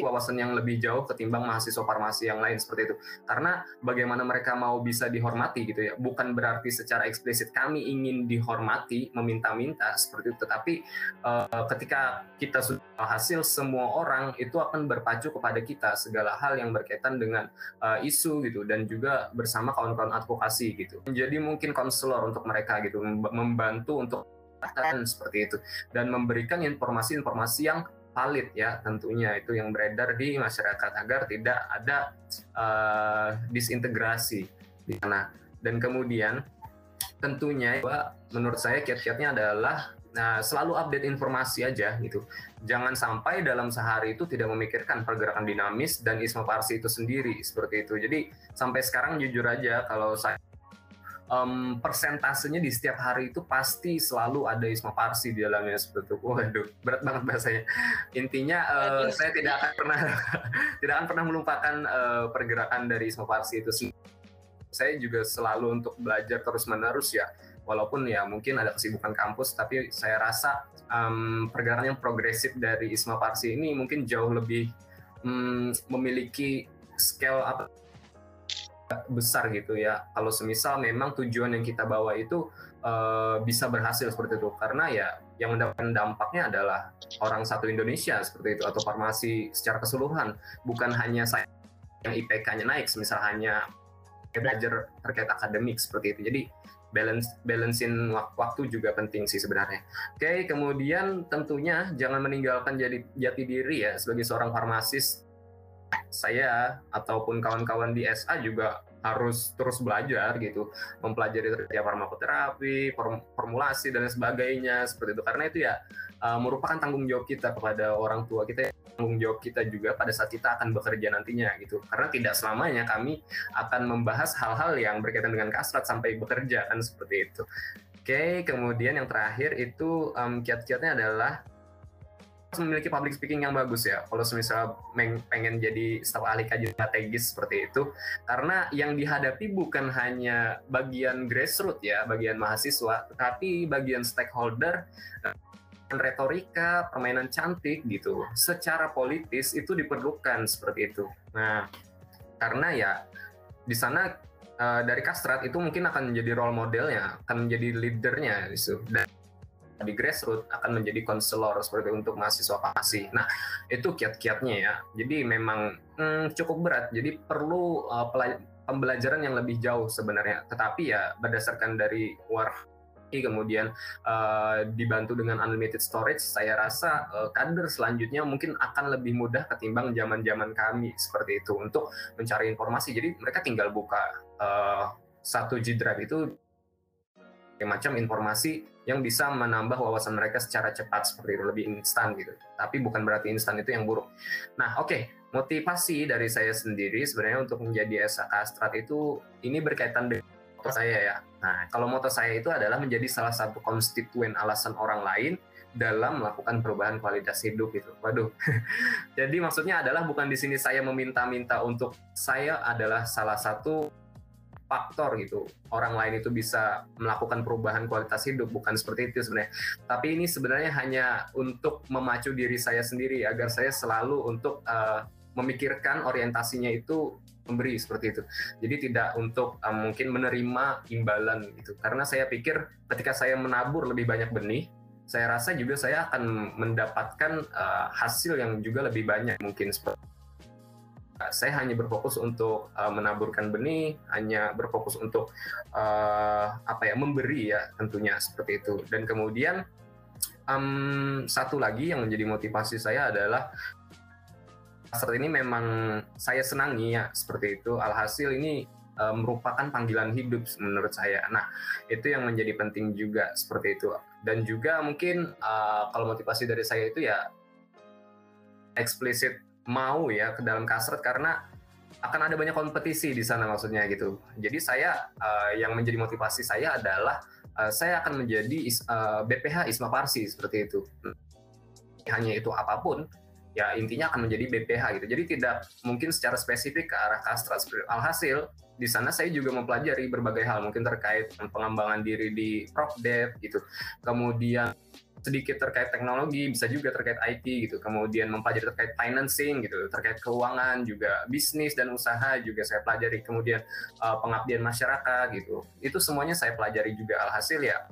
wawasan yang lebih jauh ketimbang mahasiswa farmasi yang lain seperti itu. Karena bagaimana mereka mau bisa dihormati gitu ya, bukan berarti secara eksplisit kami ingin dihormati, meminta-minta seperti itu. Tetapi uh, ketika kita sudah hasil, semua orang itu akan berpacu kepada kita segala hal yang berkaitan dengan uh, isu gitu dan juga bersama kawan-kawan advokasi gitu. Jadi mungkin konselor untuk mereka gitu, membantu untuk seperti itu dan memberikan informasi-informasi yang valid ya tentunya. Itu yang beredar di masyarakat agar tidak ada uh, disintegrasi di sana. Dan kemudian tentunya menurut saya kiat-kiatnya adalah nah, selalu update informasi aja gitu. Jangan sampai dalam sehari itu tidak memikirkan pergerakan dinamis dan isma parsi itu sendiri seperti itu. Jadi sampai sekarang jujur aja kalau saya um, persentasenya di setiap hari itu pasti selalu ada Isma Parsi di dalamnya seperti itu. Waduh, berat banget bahasanya. Intinya uh, saya tidak akan pernah tidak akan pernah melupakan uh, pergerakan dari Isma Parsi itu. Saya juga selalu untuk belajar terus menerus ya. Walaupun ya mungkin ada kesibukan kampus, tapi saya rasa um, pergerakan yang progresif dari Isma Parsi ini mungkin jauh lebih um, memiliki scale apa besar gitu ya. Kalau semisal memang tujuan yang kita bawa itu uh, bisa berhasil seperti itu, karena ya yang mendapatkan dampaknya adalah orang satu Indonesia seperti itu atau farmasi secara keseluruhan, bukan hanya saya yang IPK-nya naik, semisal hanya belajar terkait akademik seperti itu. Jadi balance balancein waktu juga penting sih sebenarnya. Oke, kemudian tentunya jangan meninggalkan jadi jati diri ya sebagai seorang farmasis saya ataupun kawan-kawan di SA juga harus terus belajar gitu, mempelajari tiap farmakoterapi, formulasi dan sebagainya seperti itu. Karena itu ya uh, merupakan tanggung jawab kita kepada orang tua kita, tanggung jawab kita juga pada saat kita akan bekerja nantinya gitu. Karena tidak selamanya kami akan membahas hal-hal yang berkaitan dengan kasrat sampai bekerja kan seperti itu. Oke, kemudian yang terakhir itu um, kiat-kiatnya adalah memiliki public speaking yang bagus ya. Kalau misalnya pengen jadi staf ahli kajian strategis seperti itu, karena yang dihadapi bukan hanya bagian grassroots ya, bagian mahasiswa, tetapi bagian stakeholder eh, retorika, permainan cantik gitu. Secara politis itu diperlukan seperti itu. Nah, karena ya di sana uh, dari kastrat itu mungkin akan menjadi role modelnya, akan menjadi leadernya gitu. Dan di grassroots akan menjadi konselor seperti untuk mahasiswa pasti. Nah, itu kiat-kiatnya ya. Jadi memang hmm, cukup berat. Jadi perlu uh, pembelajaran yang lebih jauh sebenarnya. Tetapi ya berdasarkan dari war kemudian uh, dibantu dengan unlimited storage, saya rasa uh, kader selanjutnya mungkin akan lebih mudah ketimbang zaman-zaman kami seperti itu untuk mencari informasi. Jadi mereka tinggal buka uh, satu G itu macam informasi yang bisa menambah wawasan mereka secara cepat seperti itu lebih instan gitu. Tapi bukan berarti instan itu yang buruk. Nah, oke, okay. motivasi dari saya sendiri sebenarnya untuk menjadi SAK Strat itu ini berkaitan dengan moto saya ya. Nah, kalau moto saya itu adalah menjadi salah satu konstituen alasan orang lain dalam melakukan perubahan kualitas hidup itu. Waduh. Jadi maksudnya adalah bukan di sini saya meminta-minta untuk saya adalah salah satu faktor gitu. Orang lain itu bisa melakukan perubahan kualitas hidup bukan seperti itu sebenarnya. Tapi ini sebenarnya hanya untuk memacu diri saya sendiri agar saya selalu untuk uh, memikirkan orientasinya itu memberi seperti itu. Jadi tidak untuk uh, mungkin menerima imbalan gitu. Karena saya pikir ketika saya menabur lebih banyak benih saya rasa juga saya akan mendapatkan uh, hasil yang juga lebih banyak mungkin seperti saya hanya berfokus untuk uh, menaburkan benih, hanya berfokus untuk uh, apa ya memberi ya tentunya seperti itu. Dan kemudian um, satu lagi yang menjadi motivasi saya adalah saat ini memang saya senangi ya seperti itu. Alhasil ini uh, merupakan panggilan hidup menurut saya. Nah itu yang menjadi penting juga seperti itu. Dan juga mungkin uh, kalau motivasi dari saya itu ya eksplisit mau ya ke dalam kasret karena akan ada banyak kompetisi di sana maksudnya gitu. Jadi saya uh, yang menjadi motivasi saya adalah uh, saya akan menjadi is, uh, eh, BPH Isma Parsi seperti itu. Hanya itu apa pun ya intinya akan menjadi BPH gitu. Jadi tidak mungkin secara spesifik ke arah kastra. Alhasil di sana saya juga mempelajari berbagai hal mungkin terkait pengembangan diri di Dev gitu. Kemudian sedikit terkait teknologi, bisa juga terkait IT gitu. Kemudian mempelajari terkait financing gitu, terkait keuangan juga, bisnis dan usaha juga saya pelajari. Kemudian uh, pengabdian masyarakat gitu. Itu semuanya saya pelajari juga. Alhasil ya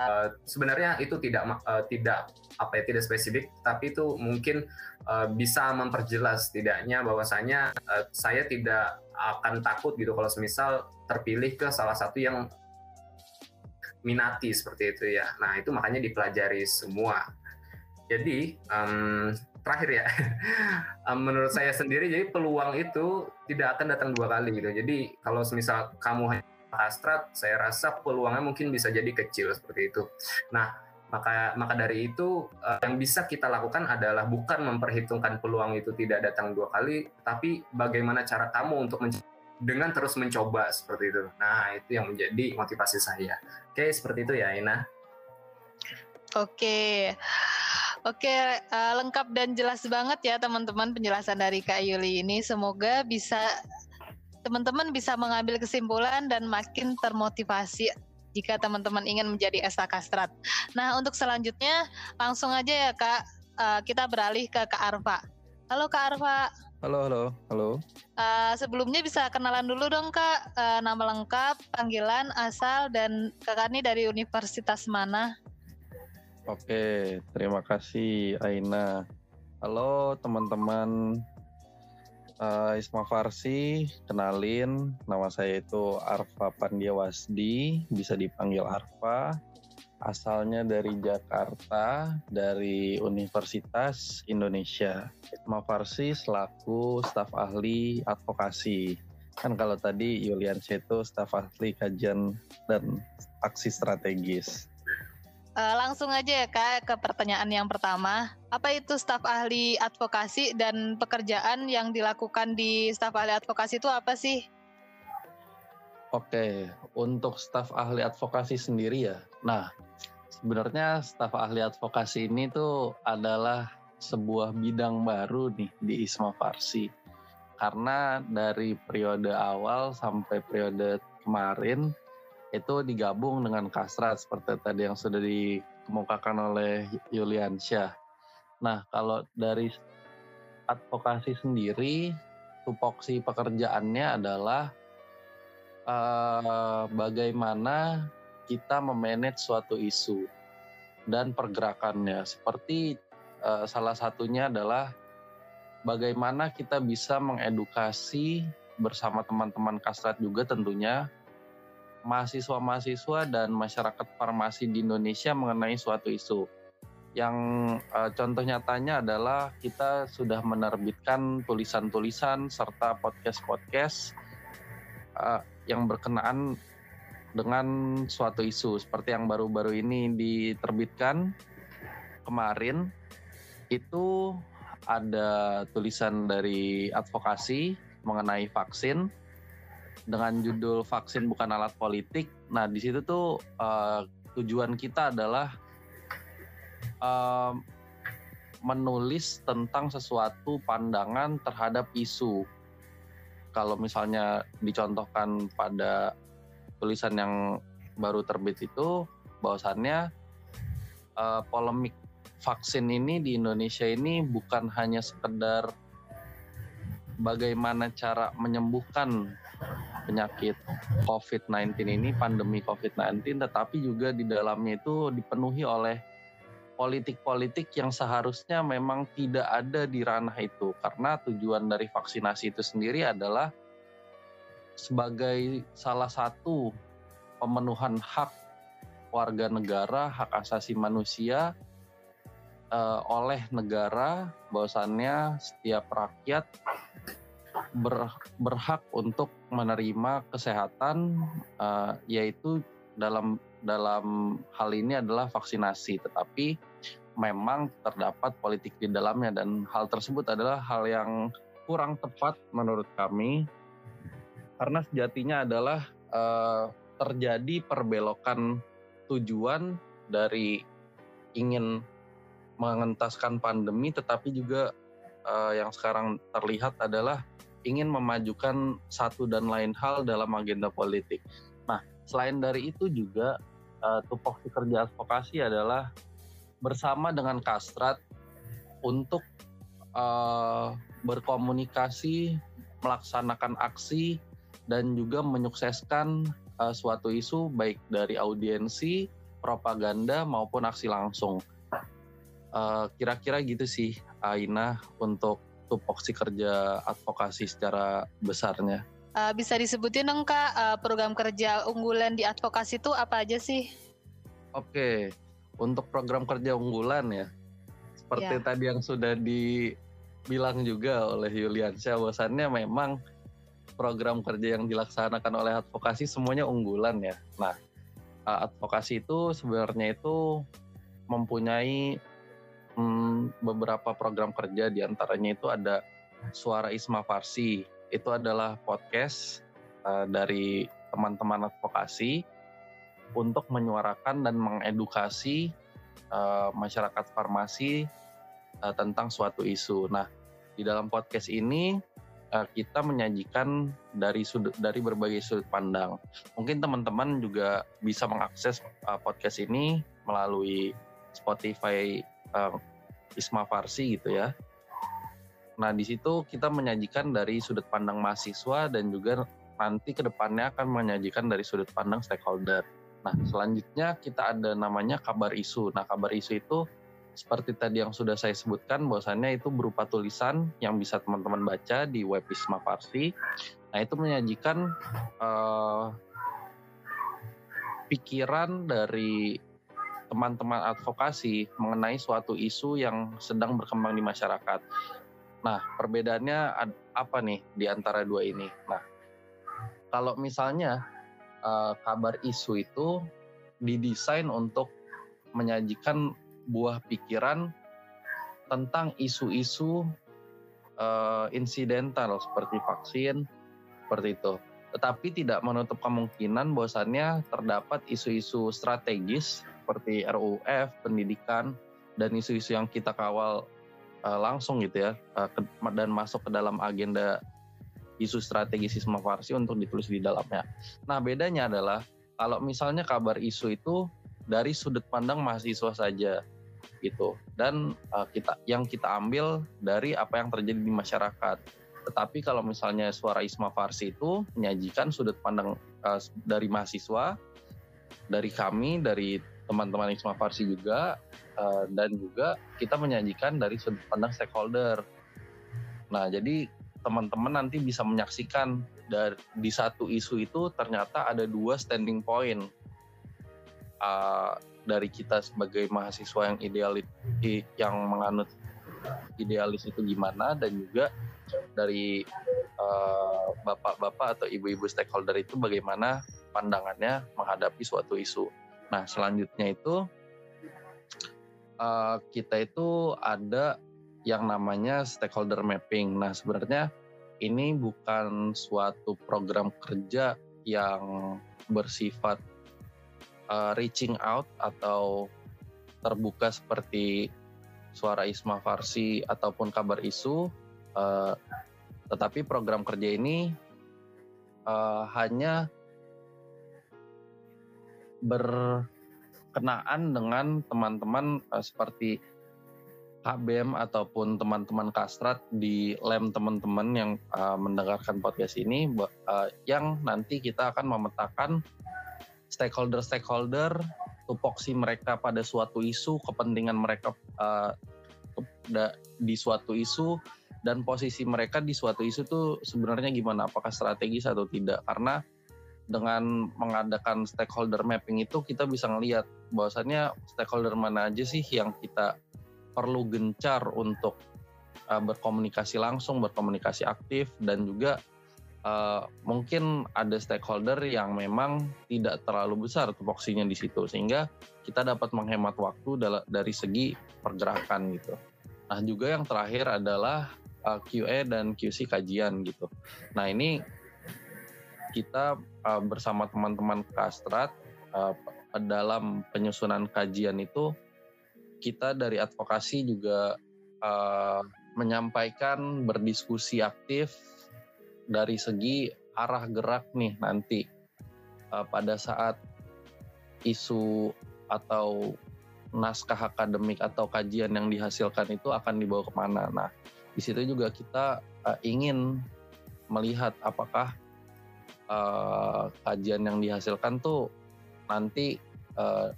uh, sebenarnya itu tidak uh, tidak apa ya tidak spesifik, tapi itu mungkin uh, bisa memperjelas tidaknya bahwasanya uh, saya tidak akan takut gitu kalau semisal terpilih ke salah satu yang minati seperti itu ya. Nah itu makanya dipelajari semua. Jadi um, terakhir ya, menurut saya sendiri jadi peluang itu tidak akan datang dua kali gitu. Jadi kalau misal kamu hanya astrat, saya rasa peluangnya mungkin bisa jadi kecil seperti itu. Nah maka maka dari itu uh, yang bisa kita lakukan adalah bukan memperhitungkan peluang itu tidak datang dua kali, tapi bagaimana cara kamu untuk dengan terus mencoba seperti itu. Nah, itu yang menjadi motivasi saya. Oke, seperti itu ya, Ina.
Oke. Oke, uh, lengkap dan jelas banget ya teman-teman penjelasan dari Kak Yuli ini. Semoga bisa teman-teman bisa mengambil kesimpulan dan makin termotivasi jika teman-teman ingin menjadi Esa Kastrat. Nah, untuk selanjutnya langsung aja ya Kak, uh, kita beralih ke Kak Arfa. Halo Kak Arfa.
Halo, halo, halo.
Uh, sebelumnya bisa kenalan dulu dong kak, uh, nama lengkap, panggilan, asal, dan kakak ini dari universitas mana?
Oke, terima kasih Aina. Halo teman-teman uh, Isma Farsi, kenalin nama saya itu Arfa Pandiawasdi, bisa dipanggil Arfa asalnya dari Jakarta, dari Universitas Indonesia. Isma Farsi selaku staf ahli advokasi. Kan kalau tadi Yuliansyah itu staf ahli kajian dan aksi strategis.
Uh, langsung aja ya kak ke pertanyaan yang pertama. Apa itu staf ahli advokasi dan pekerjaan yang dilakukan di staf ahli advokasi itu apa sih?
Oke, untuk staf ahli advokasi sendiri ya. Nah, sebenarnya staf ahli advokasi ini tuh adalah sebuah bidang baru nih di Isma Farsi karena dari periode awal sampai periode kemarin itu digabung dengan kasrat seperti tadi yang sudah dikemukakan oleh Yuliansyah. Nah, kalau dari advokasi sendiri, tupoksi pekerjaannya adalah uh, bagaimana kita memanage suatu isu dan pergerakannya. Seperti uh, salah satunya adalah bagaimana kita bisa mengedukasi bersama teman-teman kasrat juga tentunya mahasiswa-mahasiswa dan masyarakat farmasi di Indonesia mengenai suatu isu. Yang uh, contoh nyatanya adalah kita sudah menerbitkan tulisan-tulisan serta podcast-podcast uh, yang berkenaan dengan suatu isu seperti yang baru-baru ini diterbitkan kemarin itu ada tulisan dari advokasi mengenai vaksin dengan judul vaksin bukan alat politik. Nah di situ tuh uh, tujuan kita adalah uh, menulis tentang sesuatu pandangan terhadap isu. Kalau misalnya dicontohkan pada tulisan yang baru terbit itu, bahwasannya uh, polemik vaksin ini di Indonesia ini bukan hanya sekedar bagaimana cara menyembuhkan penyakit COVID-19 ini, pandemi COVID-19, tetapi juga di dalamnya itu dipenuhi oleh politik-politik yang seharusnya memang tidak ada di ranah itu. Karena tujuan dari vaksinasi itu sendiri adalah sebagai salah satu pemenuhan hak warga negara, hak asasi manusia uh, oleh negara bahwasannya setiap rakyat ber, berhak untuk menerima kesehatan uh, yaitu dalam dalam hal ini adalah vaksinasi. Tetapi memang terdapat politik di dalamnya dan hal tersebut adalah hal yang kurang tepat menurut kami karena sejatinya adalah uh, terjadi perbelokan tujuan dari ingin mengentaskan pandemi tetapi juga uh, yang sekarang terlihat adalah ingin memajukan satu dan lain hal dalam agenda politik. Nah, selain dari itu juga uh, tupoksi kerja advokasi adalah bersama dengan Kastrat untuk uh, berkomunikasi, melaksanakan aksi dan juga menyukseskan uh, suatu isu baik dari audiensi, propaganda maupun aksi langsung. Eh, kira-kira uh, gitu sih Aina untuk tupoksi kerja advokasi secara besarnya.
Uh, bisa disebutin dong kak uh, program kerja unggulan di advokasi itu apa aja sih?
Oke, untuk program kerja unggulan ya, seperti yeah. tadi yang sudah dibilang juga oleh Yuliansyah, bahwasannya memang program kerja yang dilaksanakan oleh advokasi semuanya unggulan ya. Nah, advokasi itu sebenarnya itu mempunyai hmm, beberapa program kerja di antaranya itu ada Suara Isma Farsi. Itu adalah podcast uh, dari teman-teman advokasi untuk menyuarakan dan mengedukasi uh, masyarakat farmasi uh, tentang suatu isu. Nah, di dalam podcast ini uh, kita menyajikan dari sudut dari berbagai sudut pandang. Mungkin teman-teman juga bisa mengakses uh, podcast ini melalui Spotify uh, Isma Farsi gitu ya. Nah di situ kita menyajikan dari sudut pandang mahasiswa dan juga nanti ke depannya akan menyajikan dari sudut pandang stakeholder. Nah selanjutnya kita ada namanya kabar isu. Nah kabar isu itu seperti tadi yang sudah saya sebutkan bahwasannya itu berupa tulisan yang bisa teman-teman baca di web Isma Farsi. Nah itu menyajikan uh, pikiran dari teman-teman advokasi mengenai suatu isu yang sedang berkembang di masyarakat. Nah, perbedaannya apa nih di antara dua ini? Nah, kalau misalnya uh, kabar isu itu didesain untuk menyajikan buah pikiran tentang isu-isu uh, insidental seperti vaksin, seperti itu. Tetapi tidak menutup kemungkinan bahwasannya terdapat isu-isu strategis seperti RUF, pendidikan, dan isu-isu yang kita kawal uh, langsung gitu ya, uh, dan masuk ke dalam agenda isu strategis Isma Farsi untuk ditulis di dalamnya. Nah bedanya adalah kalau misalnya kabar isu itu dari sudut pandang mahasiswa saja gitu dan uh, kita yang kita ambil dari apa yang terjadi di masyarakat. Tetapi kalau misalnya suara Isma Farsi itu menyajikan sudut pandang uh, dari mahasiswa, dari kami, dari teman-teman Isma Farsi juga, uh, dan juga kita menyajikan dari sudut pandang stakeholder. Nah, jadi teman-teman nanti bisa menyaksikan dari di satu isu itu ternyata ada dua standing point uh, dari kita sebagai mahasiswa yang idealis yang menganut idealis itu gimana dan juga dari bapak-bapak uh, atau ibu-ibu stakeholder itu bagaimana pandangannya menghadapi suatu isu. Nah selanjutnya itu uh, kita itu ada yang namanya stakeholder mapping. Nah, sebenarnya ini bukan suatu program kerja yang bersifat uh, reaching out atau terbuka seperti suara Isma Farsi ataupun kabar isu, uh, tetapi program kerja ini uh, hanya berkenaan dengan teman-teman uh, seperti HBM ataupun teman-teman kastrat di lem teman-teman yang uh, mendengarkan podcast ini uh, yang nanti kita akan memetakan stakeholder-stakeholder tupoksi mereka pada suatu isu kepentingan mereka uh, di suatu isu dan posisi mereka di suatu isu tuh sebenarnya gimana? Apakah strategis atau tidak? Karena dengan mengadakan stakeholder mapping itu kita bisa ngelihat bahwasannya stakeholder mana aja sih yang kita perlu gencar untuk uh, berkomunikasi langsung, berkomunikasi aktif, dan juga uh, mungkin ada stakeholder yang memang tidak terlalu besar tupoksinya di situ, sehingga kita dapat menghemat waktu dari segi pergerakan gitu. Nah juga yang terakhir adalah uh, QA dan QC kajian gitu. Nah ini kita uh, bersama teman-teman Kastrat uh, dalam penyusunan kajian itu kita dari advokasi juga uh, menyampaikan berdiskusi aktif dari segi arah gerak nih nanti uh, pada saat isu atau naskah akademik atau kajian yang dihasilkan itu akan dibawa ke mana. Nah, di situ juga kita uh, ingin melihat apakah uh, kajian yang dihasilkan tuh nanti uh,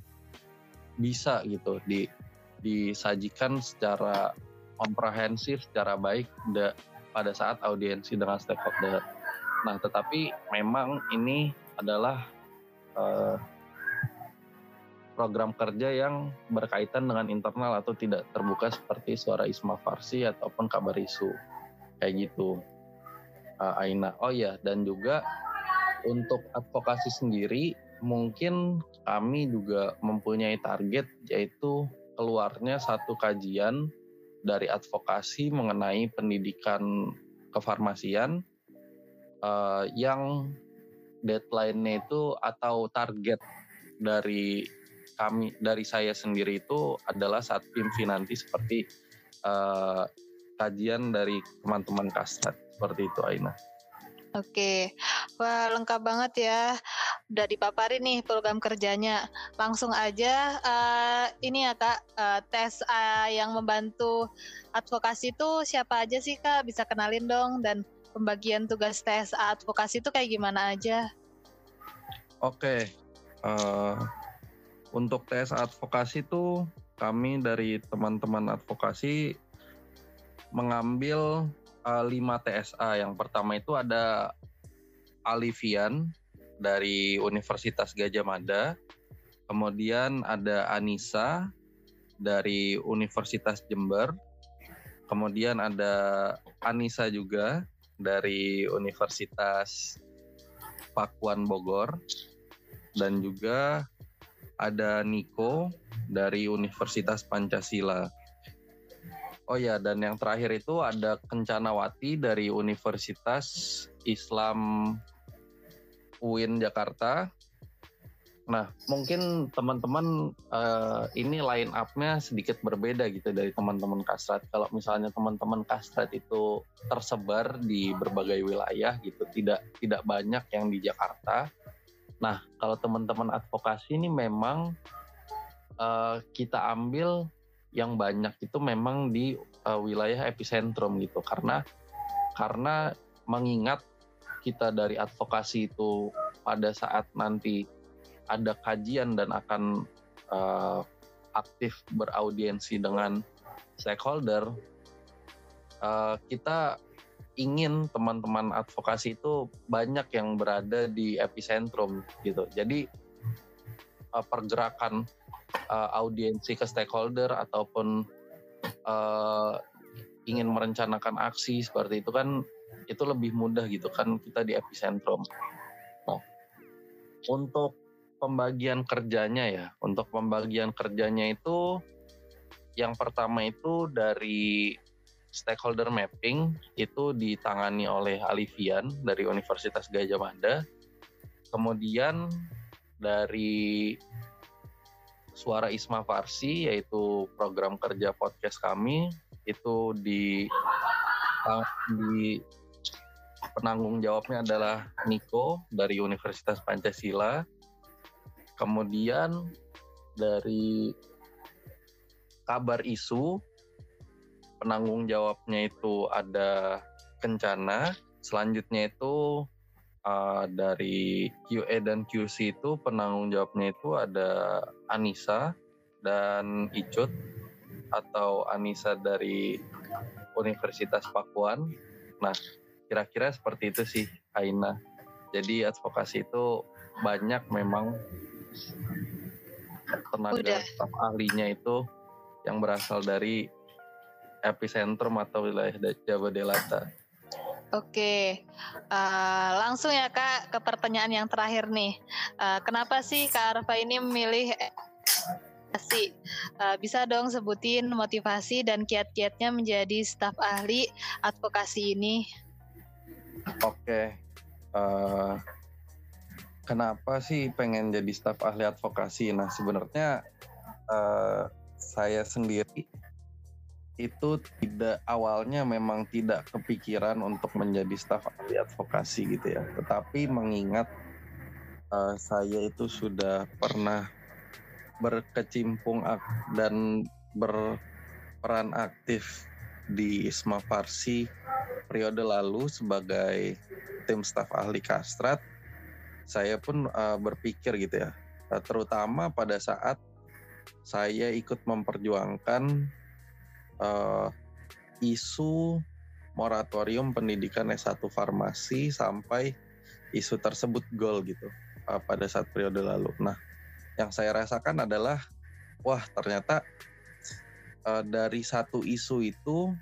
bisa gitu di disajikan secara komprehensif, secara baik pada saat audiensi dengan stakeholder. Nah, tetapi memang ini adalah uh, program kerja yang berkaitan dengan internal atau tidak terbuka seperti suara Isma Farsi ataupun kabar isu kayak gitu. Uh, Aina. Oh ya, dan juga untuk advokasi sendiri mungkin kami juga mempunyai target yaitu keluarnya satu kajian dari advokasi mengenai pendidikan kefarmasian uh, yang deadline-nya itu atau target dari kami dari saya sendiri itu adalah saat PIMVI nanti seperti uh, kajian dari teman-teman kastrat seperti itu Aina.
Oke, wah lengkap banget ya. Udah dipaparin nih program kerjanya. Langsung aja uh, ini ya kak, uh, tes uh, yang membantu advokasi itu siapa aja sih kak? Bisa kenalin dong dan pembagian tugas tes advokasi itu kayak gimana aja?
Oke, uh, untuk tes advokasi itu kami dari teman-teman advokasi mengambil uh, 5 TSA. Yang pertama itu ada Alivian dari Universitas Gajah Mada. Kemudian ada Anissa dari Universitas Jember. Kemudian ada Anissa juga dari Universitas Pakuan Bogor dan juga ada Niko dari Universitas Pancasila. Oh ya, dan yang terakhir itu ada Kencanawati dari Universitas Islam UIN Jakarta Nah, mungkin teman-teman uh, ini line up-nya sedikit berbeda gitu dari teman-teman kastrat. Kalau misalnya teman-teman kastrat itu tersebar di berbagai wilayah gitu, tidak tidak banyak yang di Jakarta. Nah, kalau teman-teman advokasi ini memang uh, kita ambil yang banyak itu memang di uh, wilayah epicentrum gitu, karena karena mengingat kita dari advokasi itu pada saat nanti ada kajian dan akan uh, aktif beraudiensi dengan stakeholder, uh, kita ingin teman-teman advokasi itu banyak yang berada di epicentrum gitu. Jadi uh, pergerakan uh, audiensi ke stakeholder ataupun uh, ingin merencanakan aksi seperti itu kan itu lebih mudah gitu kan kita di epicentrum. Nah, untuk pembagian kerjanya ya. Untuk pembagian kerjanya itu yang pertama itu dari stakeholder mapping itu ditangani oleh Alivian dari Universitas Gajah Mada. Kemudian dari Suara Isma Farsi yaitu program kerja podcast kami itu di di penanggung jawabnya adalah Niko dari Universitas Pancasila Kemudian dari kabar isu penanggung jawabnya itu ada Kencana, selanjutnya itu uh, dari QA dan QC itu penanggung jawabnya itu ada Anissa dan Icut atau Anissa dari Universitas Pakuan. Nah, kira-kira seperti itu sih Aina. Jadi advokasi itu banyak memang tenaga Udah. staf ahlinya itu yang berasal dari epicentrum atau wilayah Jawa Delata.
Oke, uh, langsung ya kak ke pertanyaan yang terakhir nih. Uh, kenapa sih kak Arfa ini memilih advokasi? Uh, bisa dong sebutin motivasi dan kiat-kiatnya menjadi staf ahli advokasi ini?
Oke, uh, kenapa sih pengen jadi staf ahli advokasi? Nah sebenarnya uh, saya sendiri itu tidak awalnya memang tidak kepikiran untuk menjadi staf ahli advokasi gitu ya. Tetapi mengingat uh, saya itu sudah pernah berkecimpung dan berperan aktif di Isma Farsi periode lalu sebagai tim staf ahli kastrat saya pun uh, berpikir gitu ya, uh, terutama pada saat saya ikut memperjuangkan uh, isu moratorium pendidikan S1 farmasi sampai isu tersebut gol gitu uh, pada saat periode lalu. Nah, yang saya rasakan adalah wah ternyata uh, dari satu isu itu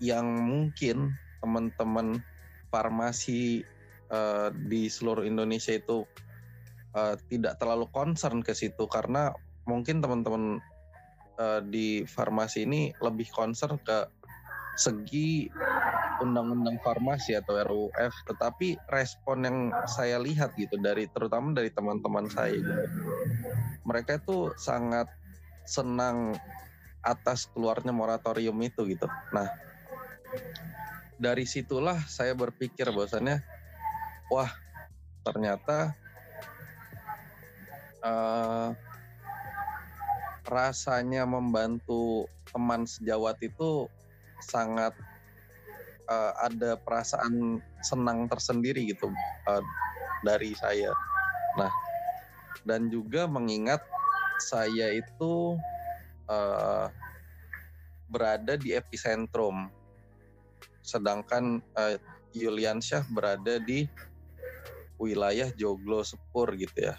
yang mungkin teman-teman farmasi uh, di seluruh Indonesia itu uh, tidak terlalu concern ke situ karena mungkin teman-teman uh, di farmasi ini lebih concern ke segi undang-undang farmasi atau RUF tetapi respon yang saya lihat gitu dari terutama dari teman-teman saya gitu mereka itu sangat senang atas keluarnya moratorium itu gitu nah dari situlah saya berpikir bahwasannya wah ternyata uh, rasanya membantu teman sejawat itu sangat uh, ada perasaan senang tersendiri gitu uh, dari saya. Nah, dan juga mengingat saya itu uh, berada di epicentrum, sedangkan uh, Yuliansyah berada di wilayah Joglo Sepur gitu ya.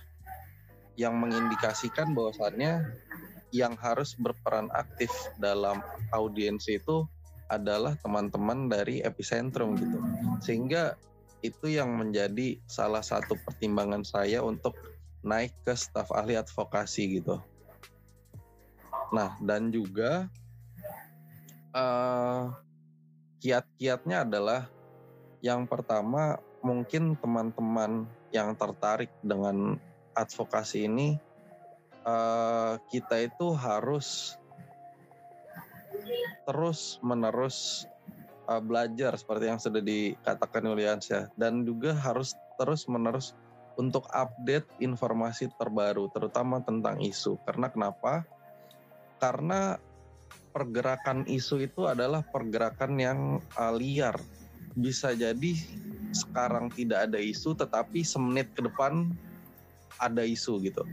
Yang mengindikasikan bahwasannya yang harus berperan aktif dalam audiensi itu adalah teman-teman dari epicentrum gitu. Sehingga itu yang menjadi salah satu pertimbangan saya untuk naik ke staf ahli advokasi gitu. Nah, dan juga uh, kiat-kiatnya adalah yang pertama mungkin teman-teman yang tertarik dengan advokasi ini uh, kita itu harus terus menerus uh, belajar seperti yang sudah dikatakan Yuliansyah dan juga harus terus menerus untuk update informasi terbaru terutama tentang isu. Karena kenapa? Karena pergerakan isu itu adalah pergerakan yang uh, liar. Bisa jadi sekarang tidak ada isu tetapi semenit ke depan ada isu gitu.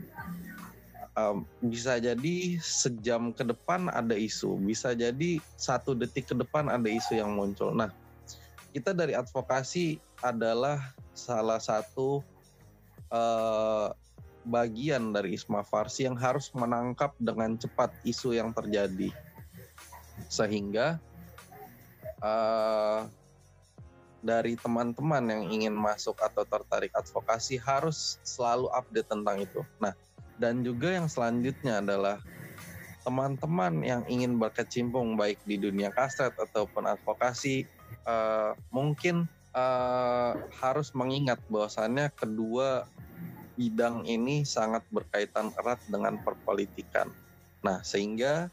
Um, bisa jadi sejam ke depan ada isu, bisa jadi satu detik ke depan ada isu yang muncul. Nah, kita dari advokasi adalah salah satu uh, bagian dari Isma Farsi yang harus menangkap dengan cepat isu yang terjadi sehingga uh, dari teman-teman yang ingin masuk atau tertarik advokasi harus selalu update tentang itu. Nah, dan juga yang selanjutnya adalah teman-teman yang ingin berkecimpung baik di dunia kasret ataupun advokasi uh, mungkin uh, harus mengingat bahwasannya kedua bidang ini sangat berkaitan erat dengan perpolitikan. Nah, sehingga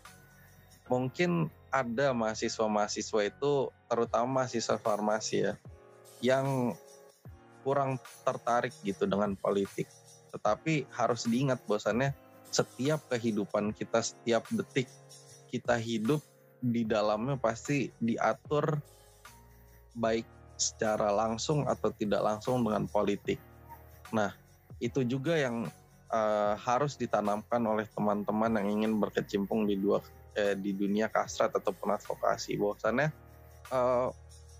mungkin ada mahasiswa-mahasiswa itu, terutama mahasiswa farmasi ya, yang kurang tertarik gitu dengan politik. Tetapi harus diingat bahwasannya setiap kehidupan kita, setiap detik kita hidup di dalamnya pasti diatur baik secara langsung atau tidak langsung dengan politik. Nah, itu juga yang uh, harus ditanamkan oleh teman-teman yang ingin berkecimpung di dua eh, di dunia kasrat ataupun advokasi bahwasannya uh,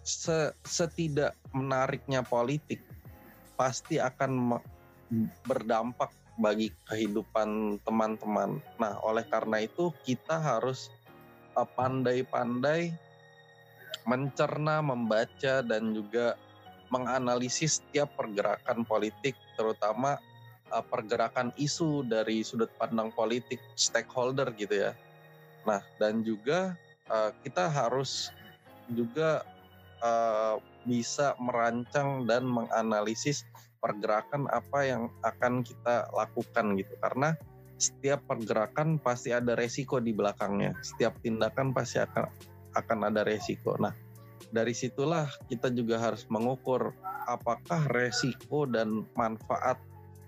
se setidak menariknya politik pasti akan berdampak bagi kehidupan teman-teman. Nah, oleh karena itu kita harus pandai-pandai uh, mencerna, membaca dan juga menganalisis setiap pergerakan politik, terutama uh, pergerakan isu dari sudut pandang politik stakeholder gitu ya. Nah, dan juga uh, kita harus juga uh, bisa merancang dan menganalisis pergerakan apa yang akan kita lakukan gitu, karena setiap pergerakan pasti ada resiko di belakangnya. Setiap tindakan pasti akan akan ada resiko. Nah, dari situlah kita juga harus mengukur apakah resiko dan manfaat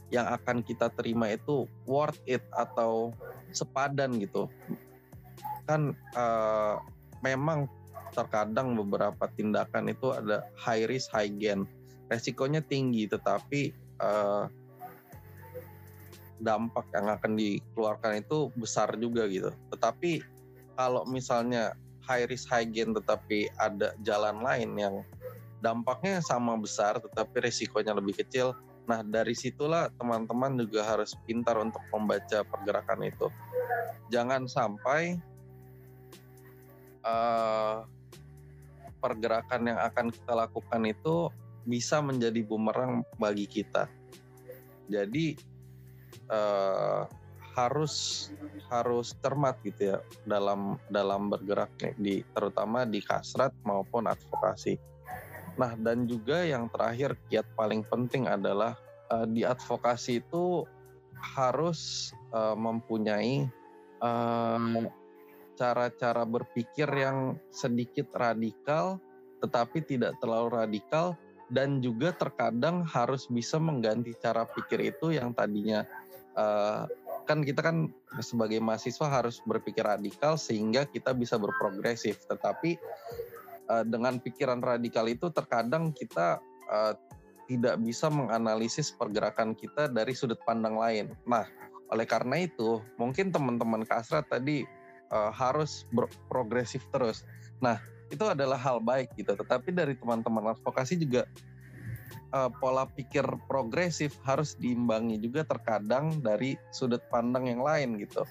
yang akan kita terima itu worth it atau sepadan gitu. Kan uh, memang terkadang beberapa tindakan itu ada high risk high gain. Resikonya tinggi tetapi uh, dampak yang akan dikeluarkan itu besar juga gitu. Tetapi kalau misalnya high risk high gain tetapi ada jalan lain yang dampaknya sama besar tetapi risikonya lebih kecil. Nah, dari situlah teman-teman juga harus pintar untuk membaca pergerakan itu. Jangan sampai uh, pergerakan yang akan kita lakukan itu bisa menjadi bumerang bagi kita. Jadi uh, harus harus cermat gitu ya dalam dalam bergerak di terutama di kasrat maupun advokasi. Nah dan juga yang terakhir kiat paling penting adalah uh, di advokasi itu harus uh, mempunyai cara cara-cara berpikir yang sedikit radikal tetapi tidak terlalu radikal dan juga terkadang harus bisa mengganti cara pikir itu yang tadinya uh, kan kita kan sebagai mahasiswa harus berpikir radikal sehingga kita bisa berprogresif. Tetapi uh, dengan pikiran radikal itu terkadang kita uh, tidak bisa menganalisis pergerakan kita dari sudut pandang lain. Nah, oleh karena itu mungkin teman-teman kasrat tadi uh, harus berprogresif terus. Nah, itu adalah hal baik gitu. Tetapi dari teman-teman advokasi juga uh, pola pikir progresif harus diimbangi juga terkadang dari sudut pandang yang lain gitu.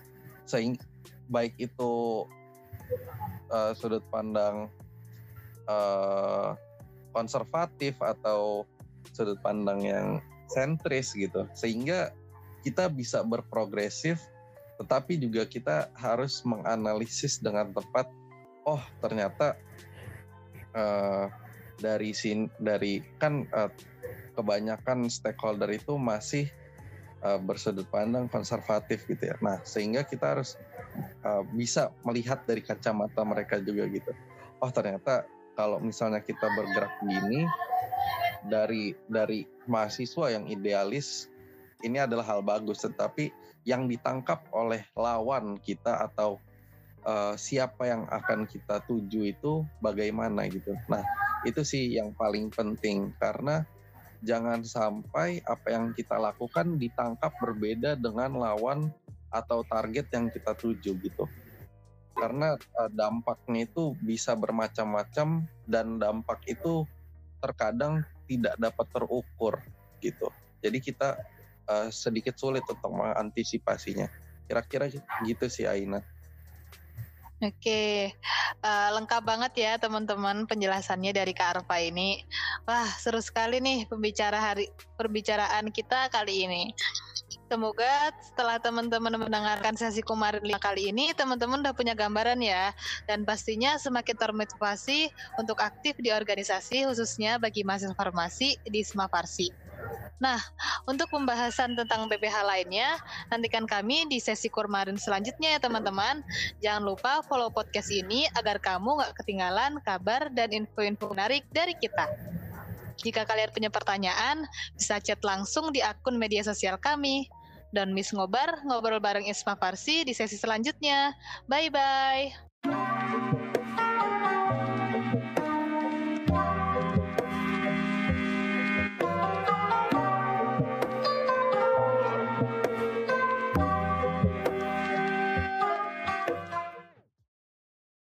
Sehingga baik itu uh, sudut pandang uh, konservatif atau sudut pandang yang sentris gitu sehingga kita bisa berprogresif tetapi juga kita harus menganalisis dengan tepat oh ternyata uh, dari sin dari kan uh, kebanyakan stakeholder itu masih uh, bersudut pandang konservatif gitu ya. Nah, sehingga kita harus uh, bisa melihat dari kacamata mereka juga gitu. Oh, ternyata kalau misalnya kita bergerak begini dari dari mahasiswa yang idealis ini adalah hal bagus tetapi yang ditangkap oleh lawan kita atau uh, siapa yang akan kita tuju itu bagaimana gitu. Nah, itu sih yang paling penting karena jangan sampai apa yang kita lakukan ditangkap berbeda dengan lawan atau target yang kita tuju gitu. Karena uh, dampaknya itu bisa bermacam-macam dan dampak itu terkadang tidak dapat terukur gitu. Jadi kita uh, sedikit sulit untuk mengantisipasinya. Kira-kira gitu sih Aina.
Oke, uh, lengkap banget ya teman-teman penjelasannya dari Kak Arfa ini. Wah, seru sekali nih pembicara hari perbicaraan kita kali ini. Semoga setelah teman-teman mendengarkan sesi kemarin kali ini, teman-teman udah punya gambaran ya. Dan pastinya semakin termotivasi untuk aktif di organisasi, khususnya bagi mahasiswa farmasi di Isma Farsi. Nah, untuk pembahasan tentang BPH lainnya, nantikan kami di sesi kurmarin selanjutnya ya teman-teman. Jangan lupa follow podcast ini agar kamu nggak ketinggalan kabar dan info-info menarik dari kita. Jika kalian punya pertanyaan, bisa chat langsung di akun media sosial kami. Dan Miss Ngobar, ngobrol bareng Isma Farsi di sesi selanjutnya. Bye-bye.